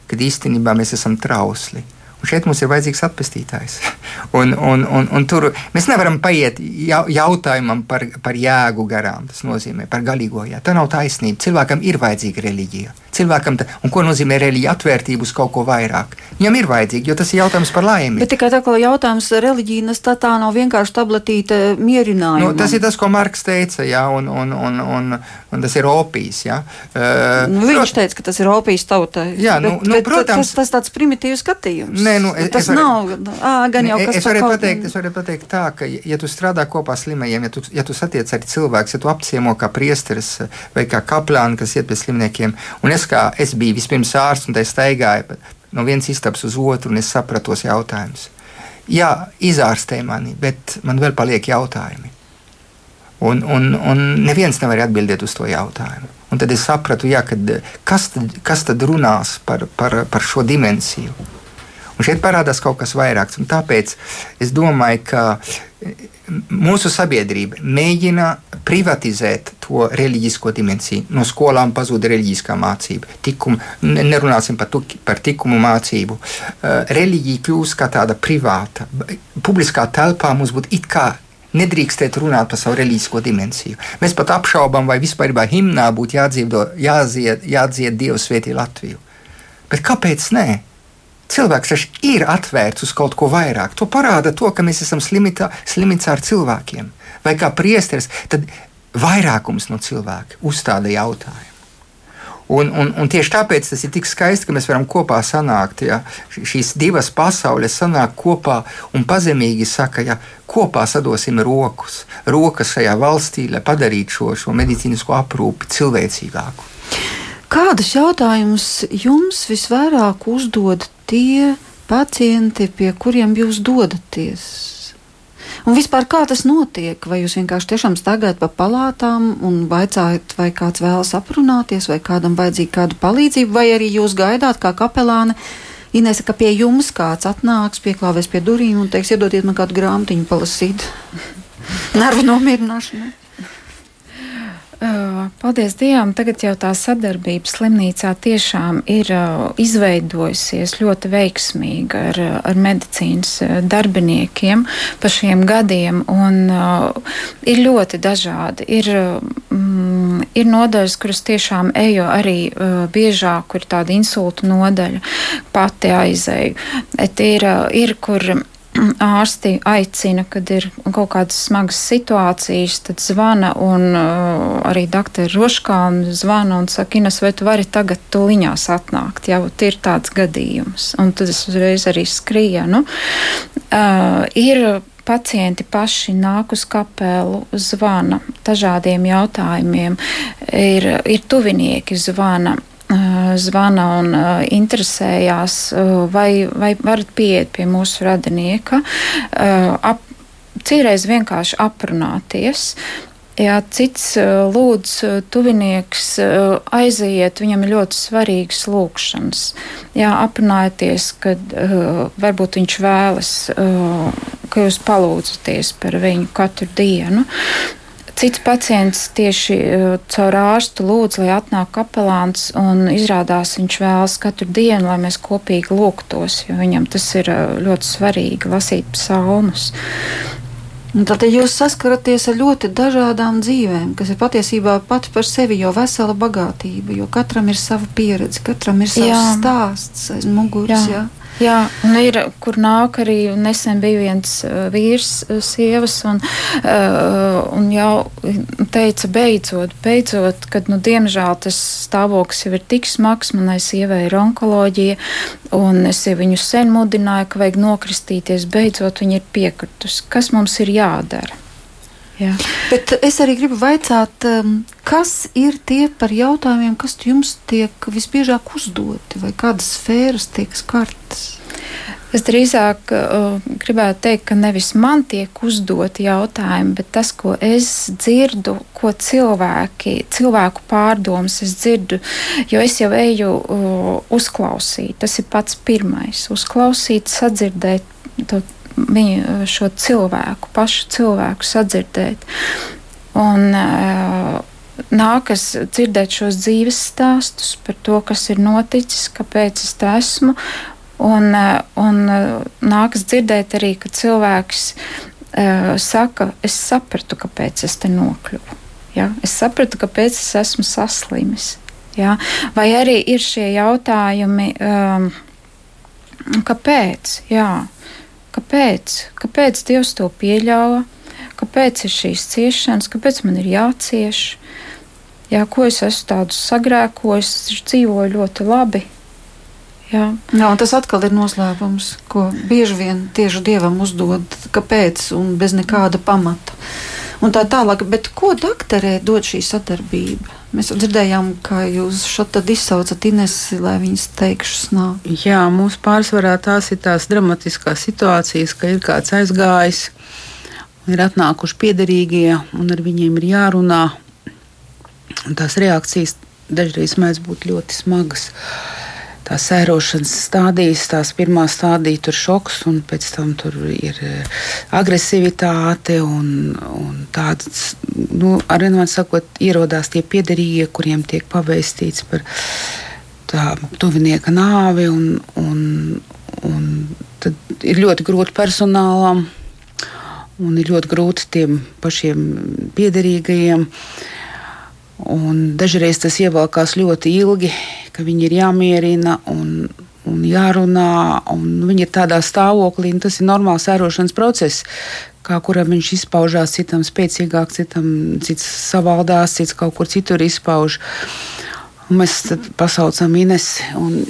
kad īstenībā mēs esam trausli. Un šeit mums ir vajadzīgs atpestītājs. un, un, un, un tur mēs nevaram paiet jautājumam par, par jēgu garām. Tas nozīmē par galīgo jēgu. Tā nav taisnība. Cilvēkam ir vajadzīga reliģija. Cilvēkam, ta, un ko nozīmē reliģija? Atvērtību uz kaut ko vairāk. Viņam ir vajadzīga, jo tas ir jautājums par laimi. Bet tikai tā kā jautājums reliģija, tā, tā nav vienkārši tabletīte mierinājuma. Nu, tas ir tas, ko Marks teica, jā, un, un, un, un, un tas ir opijas. Jā. Uh, nu, viņš teica, ka tas ir opijas tautai. Jā, nu, bet, nu, bet, protams. Tas, tas tāds primitīvs skatījums. Nē, nu, es, tas es var, nav, ā, gan jau kas es varu pateikt, es varu pateikt tā, ka, ja tu strādā kopā slimajiem, ja tu, ja tu satiec arī cilvēks, ja tu apciemo kā priesteris vai kā kaplāni, kas iet pie slimniekiem, un es kā es biju vispirms ārsts, un tā staigāju no vienas istabas uz otru, un es sapratu tos jautājumus. Jā, izārstē mani, bet man vēl paliek jautājumi. Un, un, un neviens nevar atbildēt uz to jautājumu. Un tad es sapratu, jā, kad, kas, tad, kas tad runās par, par, par šo dimensiju. Un šeit parādās kaut kas vairāks. Tāpēc es domāju, ka mūsu sabiedrība mēģina privatizēt to reliģisko dimensiju. No skolām pazūd reliģiskā mācība. Tikum, nerunāsim par, tuki, par tikumu mācību. Uh, reliģija kļūst kā tāda privāta. Publiskā telpā mums būtu it kā nedrīkstēt runāt par savu reliģisko dimensiju. Mēs pat apšaubām, vai vispār himnā būtu jādzied, jādzied Dievs svētī Latviju. Bet kāpēc nē? Cilvēks taču ir atvērts uz kaut ko vairāk. To parāda to, ka mēs esam slimita, slimīts ar cilvēkiem. Vai kā priesteris, tad vairākums no cilvēkiem uzstāda jautājumu. Un, un, un tieši tāpēc tas ir tik skaisti, ka mēs varam kopā sanākt. Ja? Šīs divas pasaules sanāk kopā un pazemīgi saka, ja kopā sadosim rokas, rokas šajā valstī, lai padarītu šo, šo medicīnisko aprūpi cilvēcīgāku. Kādus jautājumus jums visvairāk uzdod tie pacienti, pie kuriem jūs dodaties? Un vispār kā tas notiek? Vai jūs vienkārši tiešām staigājat pa palātām un vaicājat, vai kāds vēlas aprunāties, vai kādam vajadzīga kāda palīdzība, vai arī jūs gaidāt kā kapelāne? Inese, ka pie jums kāds atnāks, pieklāvēs pie durvīm un teiks, iedodiet man kādu grāmatiņu palasīt. Nervu nomierināšanu. Paldies Dievam, tagad jau tā sadarbība slimnīcā tiešām ir izveidojusies ļoti veiksmīga ar, ar medicīnas darbiniekiem pa šiem gadiem, un ir ļoti dažādi. Ir, mm, ir nodaļas, kuras tiešām eju arī biežāk, kur ir tāda insulta nodaļa, pati aizēju. Ir, ir kur ārsti aicina, kad ir kaut kādas smagas situācijas, tad zvana un uh, arī doktori Roškāna zvana un saka, Ines, vai tu vari tagad tuliņās atnākt, ja ir tāds gadījums. Un tad es uzreiz arī skrienu. Uh, ir pacienti paši nāk uz kapelu, zvana dažādiem jautājumiem, ir, ir tuvinieki zvana zvana un interesējās, vai, vai varat pieiet pie mūsu radinieka, ap, cīreiz vienkārši aprunāties. Jā, cits lūdz, tuvinieks aiziet, viņam ir ļoti svarīgas lūkšanas. Jā, aprunājieties, kad uh, varbūt viņš vēlas, uh, ka jūs palūdzaties par viņu katru dienu. Cits pacients tieši eh, caur ārstu lūdz, lai atnāk kapelāns, un izrādās viņš vēlas katru dienu, lai mēs kopīgi lūgtos, jo viņam tas ir eh, ļoti svarīgi lasīt psalmus. Tad jūs saskaraties ar ļoti dažādām dzīvēm, kas ir patiesībā pati par sevi jau vesela bagātība, jo katram ir sava pieredze, katram ir savs jā. stāsts aiz muguras. Jā. Jā. Jā, un ir, kur nāk arī nesen bija viens uh, vīrs, uh, sievas, un, uh, un jau teica, beidzot, beidzot, kad, nu, diemžēl tas stāvoklis jau ir tik smags, manai sievai ir onkoloģija, un es viņu sen mudināju, ka vajag nokristīties, beidzot viņa ir piekritusi. Kas mums ir jādara? Jā. Bet es arī gribu jautāt, um, kas ir tie par jautājumiem, kas jums tiek visbiežāk uzdoti, vai kādas sfēras tiek skartas? Es drīzāk uh, gribētu teikt, ka nevis man tiek uzdoti jautājumi, bet tas, ko es dzirdu, ko cilvēki, cilvēku pārdomas es dzirdu, jo es jau eju uh, uzklausīt. Tas ir pats pirmais - uzklausīt, sadzirdēt to viņu, eh, šo cilvēku, pašu cilvēku sadzirdēt. Un, uh, nākas dzirdēt šos dzīves stāstus par to, kas ir noticis, kāpēc es te esmu. Un, uh, un nākas dzirdēt arī, ka cilvēks uh, saka, es sapratu, kāpēc es te nokļuvu. Ja? Es sapratu, kāpēc es esmu saslimis. Ja? Vai arī ir šie jautājumi, um, kāpēc? Jā. Kāpēc? Kāpēc Dievs to pieļāva? Kāpēc ir šīs ciešanas, kāpēc man ir jācieš? Jā, ko es esmu tādu sagrēkojis, es dzīvoju ļoti labi. Jā. Jā, tas atkal ir noslēpums, ko bieži vien tieši dievam uzdod, kāpēc, un bez nekāda pamata. Un tā tālāk, bet ko doktorē dod šī sadarbība? Mēs dzirdējām, ka jūs šeit izsaucat Inesi, lai viņas teikšas nāk. Jā, mums pārsvarā tās ir tās dramatiskās situācijas, ka ir kāds aizgājis, ir atnākuši piederīgie, un ar viņiem ir jārunā. Un tās reakcijas dažreiz mēdz būt ļoti smagas. Uh, tās sērošanas stādijas, tās pirmā stādija tur šoks, un pēc tam tur ir eh, agresivitāte un, un tāds, nu, arī man sakot, ierodās tie piederīgie, kuriem tiek pavēstīts par tā tuvinieka nāvi, un, un, un tad ir ļoti grūti personālam, un ir ļoti grūti tiem pašiem piederīgajiem. Un dažreiz tas ievelkās ļoti ilgi, ka viņi ir jāmierina un, un jārunā. Un viņi ir tādā stāvoklī, un tas ir normāls sērošanas process. Kā kuram viņš izpaužās, citam spēcīgāk, citam cits savaldās, cits kaut kur citur izpauž. Un mēs pasaucam Inesi, un,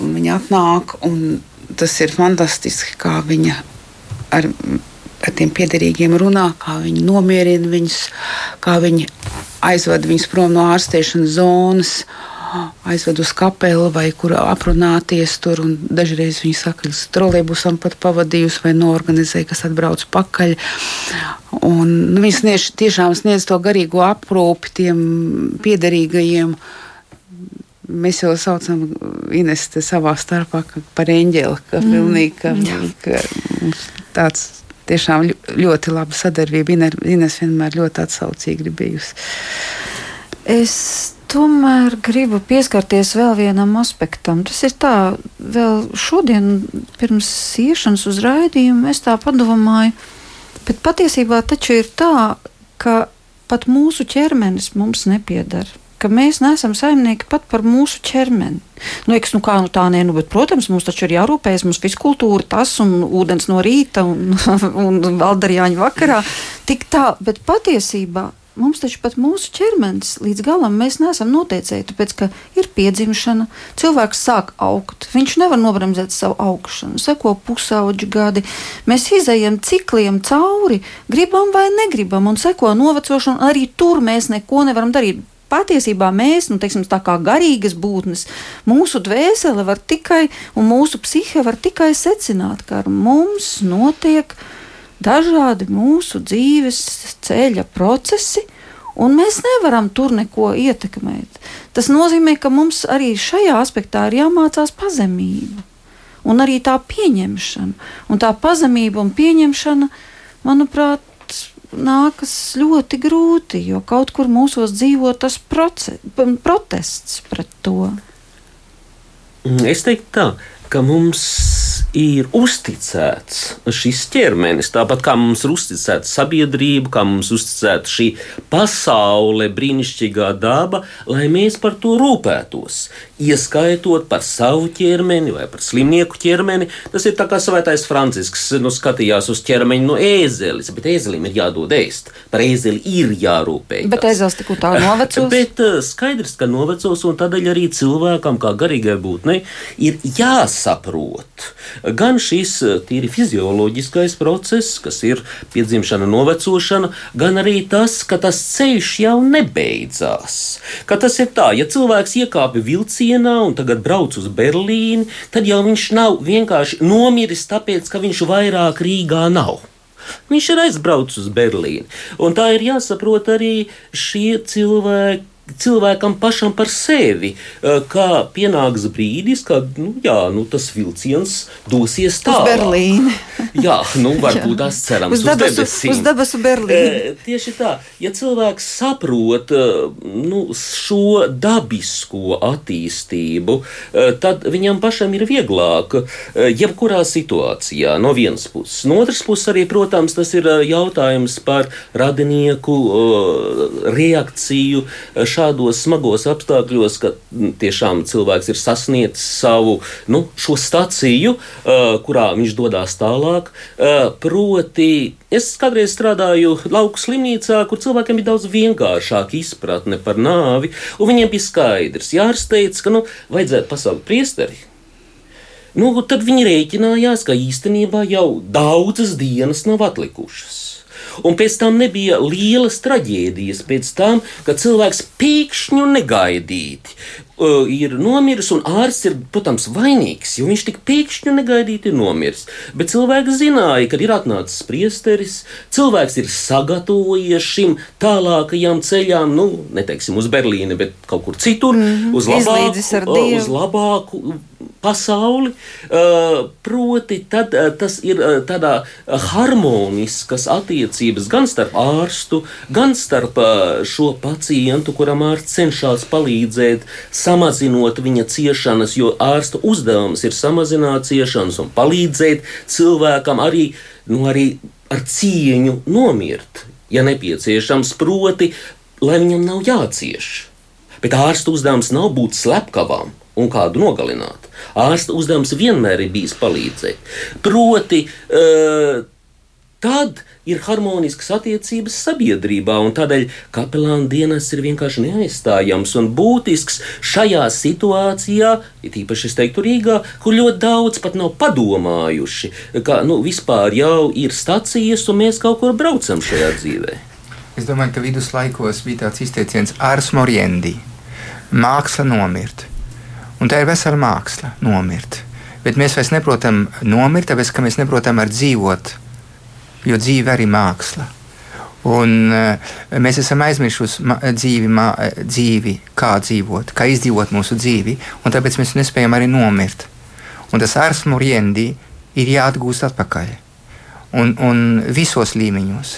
un viņa atnāk. Tas ir fantastiski, kā viņa ar, ar tiem piederīgiem runā, kā viņi nomierina viņus, kā viņi aizved viņus prom no ārstēšanas zonas. Uh, aizved uz kapelu vai kur aprunāties tur. Dažreiz viņi saka, ka trolēļbusam pat pavadījusi vai norganizēja, kas atbrauc pakaļ. Un, nu, viņi sniedz, tiešām sniedz to garīgo aprūpi tiem piederīgajiem. Mēs jau saucam Inestu savā starpā par eņģeli, ka mm. pilnīgi ka, ka tāds tiešām ļoti laba sadarbība. Ines vienmēr ļoti atsaucīga bijusi. Es tomēr gribu pieskarties vēl vienam aspektam. Tas ir tā, vēl šodien, pirms iešanas uz raidījumu, es tā padomāju, bet patiesībā taču ir tā, ka pat mūsu ķermenis mums nepiedara. Ka mēs neesam saimnieki pat par mūsu ķermeni. Nu, eks, nu kā, nu tā nē, nu, bet, protams, mums taču ir jārūpējas, mums fiskultūra, tas un ūdens no rīta un, un valdarjāņa vakarā. Tik tā, bet patiesībā mums taču pat mūsu ķermenis līdz galam mēs neesam noteicēji, tāpēc ka ir piedzimšana, cilvēks sāk augt, viņš nevar nobremzēt savu augšanu, seko pusauģu gadi, mēs izējam cikliem cauri, gribam vai negribam, un seko novecošanu, arī tur mēs neko nevaram darīt. Patiesībā mēs, nu, teiksim, tā kā garīgas būtnes, mūsu dvēsele var tikai, un mūsu psihe var tikai secināt, ka ar mums notiek uh, dažādi mūsu dzīves ceļa procesi, un mēs nevaram tur neko ietekmēt. Tas nozīmē, ka mums arī šajā aspektā ir jāmācās pazemība un arī tā pieņemšana. Un tā pazemība un pieņemšana, manuprāt, nākas ļoti grūti, jo kaut kur mūsos dzīvo tas proces, protests pret to. Es teiktu tā, ka mums ir uzticēts šis ķermenis, tāpat kā mums ir uzticēta sabiedrība, kā mums ir uzticēta šī pasaule, brīnišķīgā daba, lai mēs par to rūpētos. Ieskaitot par savu ķermeni vai par slimnieku ķermeni. Tas ir kā svētais Francisks nu, skatījās uz ķermeni no ēzeles, bet ēzelim ir jādod ēst. Par ēzeli ir jārūpējas. Bet ēzelis tik tā novecos. bet uh, skaidrs, ka novecos un tādēļ arī cilvēkam, kā garīgai būtnei, ir jāsaprot gan šis eh, tīri fizioloģiskais process, kas ir piedzimšana, novecošana, gan arī tas, ka tas ceļš jau nebeidzās. Ka tas ir tā, ja cilvēks iekāpa vilcienā un tagad brauc uz Berlīni, tad jau viņš nav vienkārši nomiris tāpēc, ka viņš vairāk Rīgā nav. Viņš ir aizbraucis uz Berlīni. Un tā ir jāsaprot arī šie cilvēki cilvēkam pašam par sevi, kā pienāks brīdis, kad nu, jā, nu, tas vilciens dosies tālāk. Uz Berlīni. jā, nu, varbūt tas cerams uz debesu, uz, uz debesu Berlīni. E, tieši tā, ja cilvēks saprot nu, šo dabisko attīstību, tad viņam pašam ir vieglāk jebkurā situācijā no vienas puses. No otras puses arī, protams, tas ir jautājums par radinieku reakciju šādos smagos apstākļos, ka tiešām cilvēks ir sasniedzis savu nu, staciju, uh, kurā viņš dodas tālāk. Uh, proti, es kādreiz strādāju lauku slimnīcā, kur cilvēkiem bija daudz vienkāršāka izpratne par nāvi, un viņiem bija skaidrs, jārsteidz, ka nu, vajadzētu pasaukt priesteri. Nu, tad viņi rēķinājās, ka īstenībā jau daudzas dienas nav atlikušas. Un pēc tam nebija lielas traģēdijas, pēc tam, kad cilvēks pēkšņi negaidīti. uh, ir nomiris, un ārsts ir, protams, vainīgs, jo viņš tik pēkšņi negaidīti ir nomiris. Bet cilvēks zināja, kad ir atnācis priesteris, cilvēks ir sagatavojies šim tālākajam ceļām, nu, neteiksim uz Berlīni, bet kaut kur citur, mm -hmm. uz labāku, uz labāku pasauli. Proti, tad, tas ir tādā harmoniskas attiecības gan starp ārstu, gan starp šo pacientu, kuram ārsts cenšas palīdzēt samazinot viņa ciešanas, jo ārsta uzdevums ir samazināt ciešanas un palīdzēt cilvēkam arī, nu, arī ar cieņu nomirt, ja nepieciešams, proti, lai viņam nav jācieš. Bet ārsta uzdevums nav būt slepkavam un kādu nogalināt. Ārsta uzdevums vienmēr ir bijis palīdzēt. Proti, uh, tad ir harmoniskas attiecības sabiedrībā, un tādēļ kapelāna dienas ir vienkārši neaizstājams un būtisks šajā situācijā, it īpaši es teiktu Rīgā, kur ļoti daudz pat nav padomājuši, ka nu, vispār jau ir stacijas, un mēs kaut kur braucam šajā dzīvē. Es domāju, ka viduslaikos bija tāds izteiciens ars moriendi. māksla nomirt. Un tā ir vesela māksla nomirt. Bet mēs vairs neprotam nomirt, tāpēc ka mēs neprotam ar dzīvot, jo dzīve arī māksla. Un, uh, mēs esam aizmirsuši dzīvi, mā, dzīvi, kā dzīvot, kā izdzīvot mūsu dzīvi, un tāpēc mēs nespējam arī nomirt. Un tas ars moriendi ir jāatgūst atpakaļ. Un, un visos līmeņos.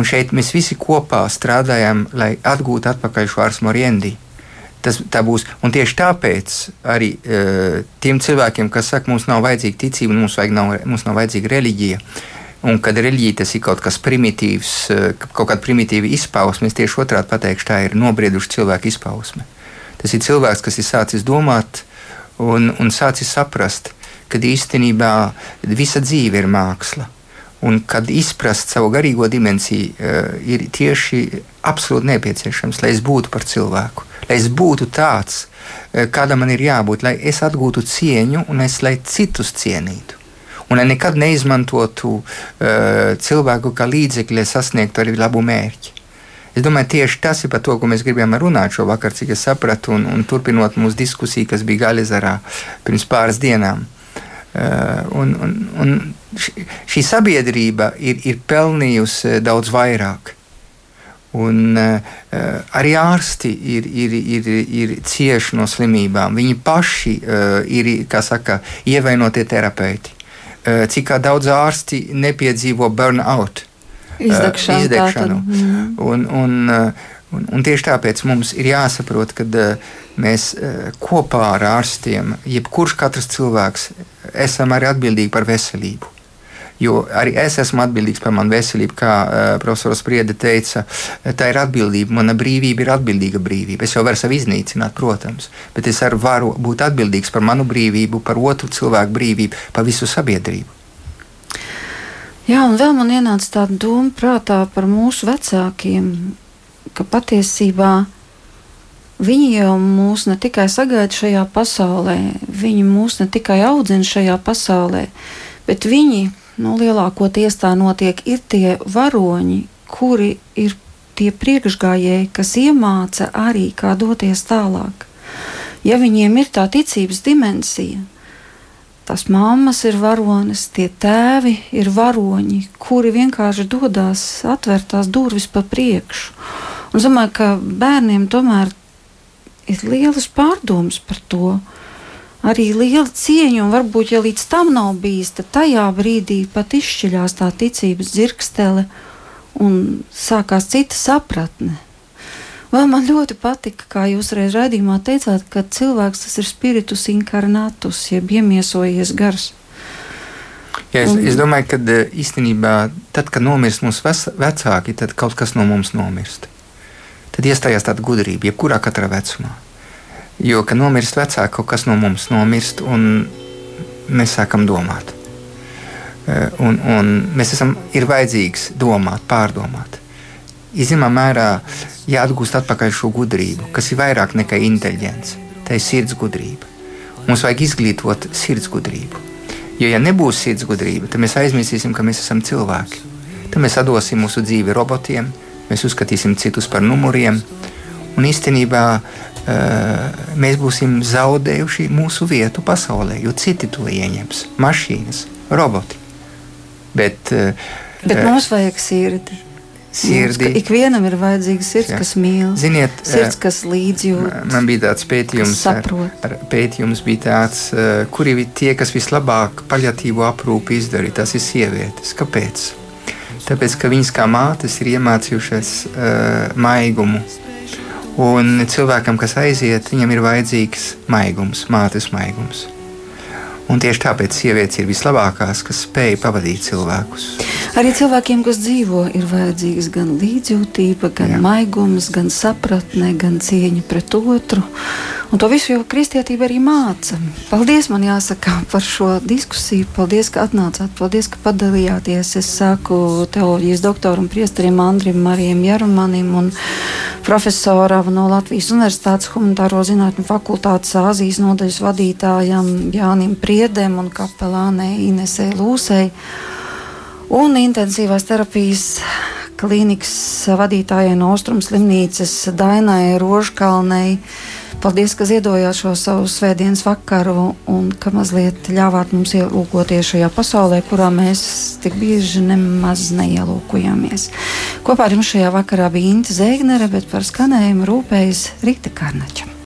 Un šeit mēs visi kopā strādājam, lai atgūtu atpakaļ šo ars moriendi. Tas, būs, un tieši tāpēc arī uh, tiem cilvēkiem, kas saka, mums nav vajadzīga ticība, mums, vajag nav, mums nav vajadzīga reliģija, un kad reliģija tas ir kaut kas primitīvs, uh, kaut kāda primitīva izpausme, es tieši otrādi pateikšu, tā ir nobrieduša cilvēka izpausme. Tas ir cilvēks, kas ir sācis domāt un, un sācis saprast, ka īstenībā visa dzīve ir māksla. Un kad izprast savu garīgo dimensiju, uh, ir tieši absolūti nepieciešams, lai es būtu par cilvēku lai es būtu tāds, eh, kādam man ir jābūt, lai es atgūtu cieņu un es lai citus cienītu. Un lai nekad neizmantotu uh, cilvēku kā līdzekli, lai sasniegtu arī labu mērķi. Es domāju, tieši tas ir par to, ko mēs gribējām runāt šovakar, cik es sapratu, un, un turpinot mūsu diskusiju, kas bija Gaļezarā pirms pāris dienām. Uh, un, un, un šī sabiedrība ir, ir pelnījusi daudz vairāk. Un, uh, arī ārsti ir, ir, ir, ir cieši no slimībām. Viņi paši uh, ir saka, ievainotie terapeiti. Uh, cik daudz ārsti nepiedzīvo burnout, izdegšanu. Uh, izdegšanu. Mm. Un, un, uh, un, un tieši tāpēc mums ir jāsaprot, ka mēs kopā ar ārstiem, jebkurš katrs cilvēks, esam arī atbildīgi par veselību. Jo arī es esmu atbildīgs par manu veselību, kā uh, profesors Spriede teica. Tā ir atbildība. Mana brīvība ir atbildīga brīvība. Es jau varu sevi iznīcināt, protams, bet es arī varu būt atbildīgs par manu brīvību, par otru cilvēku brīvību, par visu sabiedrību. Jā, un vēl man ienāca tāda doma prātā par mūsu vecākiem, ka patiesībā viņi jau mūs ne tikai sagaida šajā pasaulē, viņi mūs ne tikai audzina šajā pasaulē, bet viņi nu, lielākoties tā notiek, ir tie varoņi, kuri ir tie priekšgājēji, kas iemāca arī, kā doties tālāk. Ja viņiem ir tā ticības dimensija, tās mammas ir varonis, tie tēvi ir varoņi, kuri vienkārši dodas atvērt tās durvis pa priekšu. Un es domāju, ka bērniem tomēr ir lielas pārdomas par to, arī liela cieņa, un varbūt, ja līdz tam nav bijis, tad tajā brīdī pat izšķiļās tā ticības dzirkstele un sākās cita sapratne. Vēl man ļoti patika, kā jūs reiz raidījumā teicāt, ka cilvēks tas ir spiritus inkarnatus, jeb iemiesojies gars. Jā, es, un, es domāju, ka e, īstenībā tad, kad nomirst mūsu vecāki, tad kaut kas no mums nomirst. Tad iestājās tāda gudrība, jebkurā katrā vecumā. Jo, kad nomirst vecāki, kaut kas no mums nomirst, un mēs sākam domāt. Eh, un, un mēs esam, ir vajadzīgs domāt, pārdomāt. Zināmā mērā jāatgūst atpakaļ šo gudrību, kas ir vairāk nekā inteliģence. Tā ir sirds gudrība. Mums vajag izglītot sirds gudrību. Jo, ja nebūs sirds gudrība, tad mēs aizmirsīsim, ka mēs esam cilvēki. Tad mēs atdosim mūsu dzīvi robotiem, mēs uzskatīsim citus par numuriem. Un īstenībā mēs būsim zaudējuši mūsu vietu pasaulē, jo citi to ieņems - mašīnas, roboti. Bet, Bet uh, mums vajag sirdi. Sirdi. Mums, ikvienam ir vajadzīga sirds, jā. kas mīl. Ziniet, sirds, kas līdzjūt. Man bija tāds pētījums, ar, pētījums bija tāds, kuri ir tie, kas vislabāk paļatīvo aprūpi izdarīja. Tas ir sievietes. Kāpēc? Tāpēc, ka viņas kā mātes ir iemācījušās uh, maigumu, Un cilvēkam, kas aiziet, viņam ir vajadzīgs maigums, mātes maigums. Un tieši tāpēc sievietes ir vislabākās, kas spēj pavadīt cilvēkus. Arī cilvēkiem, kas dzīvo, ir vajadzīgs gan līdzjūtība, gan Jā. maigums, gan sapratne, gan cieņa pret otru. Un to visu jau kristietība arī māca. Paldies, man jāsaka, par šo diskusiju. Paldies, ka atnācāt, paldies, ka padalījāties. Es saku teoloģijas doktoram, priesterim Andrim Marijam Jarumanim un profesoram no Latvijas Universitātes humanitāro zinātņu fakultātes Āzijas nodaļas vadītājam Jānim Priedem un kapelānei Inesē Lūsei un intensīvās terapijas klīnikas vadītājai no Austrums slimnīcas Dainai Rožkalnei Paldies, ka ziedojāt šo savu svētdienas vakaru un ka mazliet ļāvāt mums ielūkoties šajā pasaulē, kurā mēs tik bieži nemaz neielūkojamies. Kopā ar jums šajā vakarā bija Inte Zēgnere, bet par skanējumu rūpējas Rīta Karnača.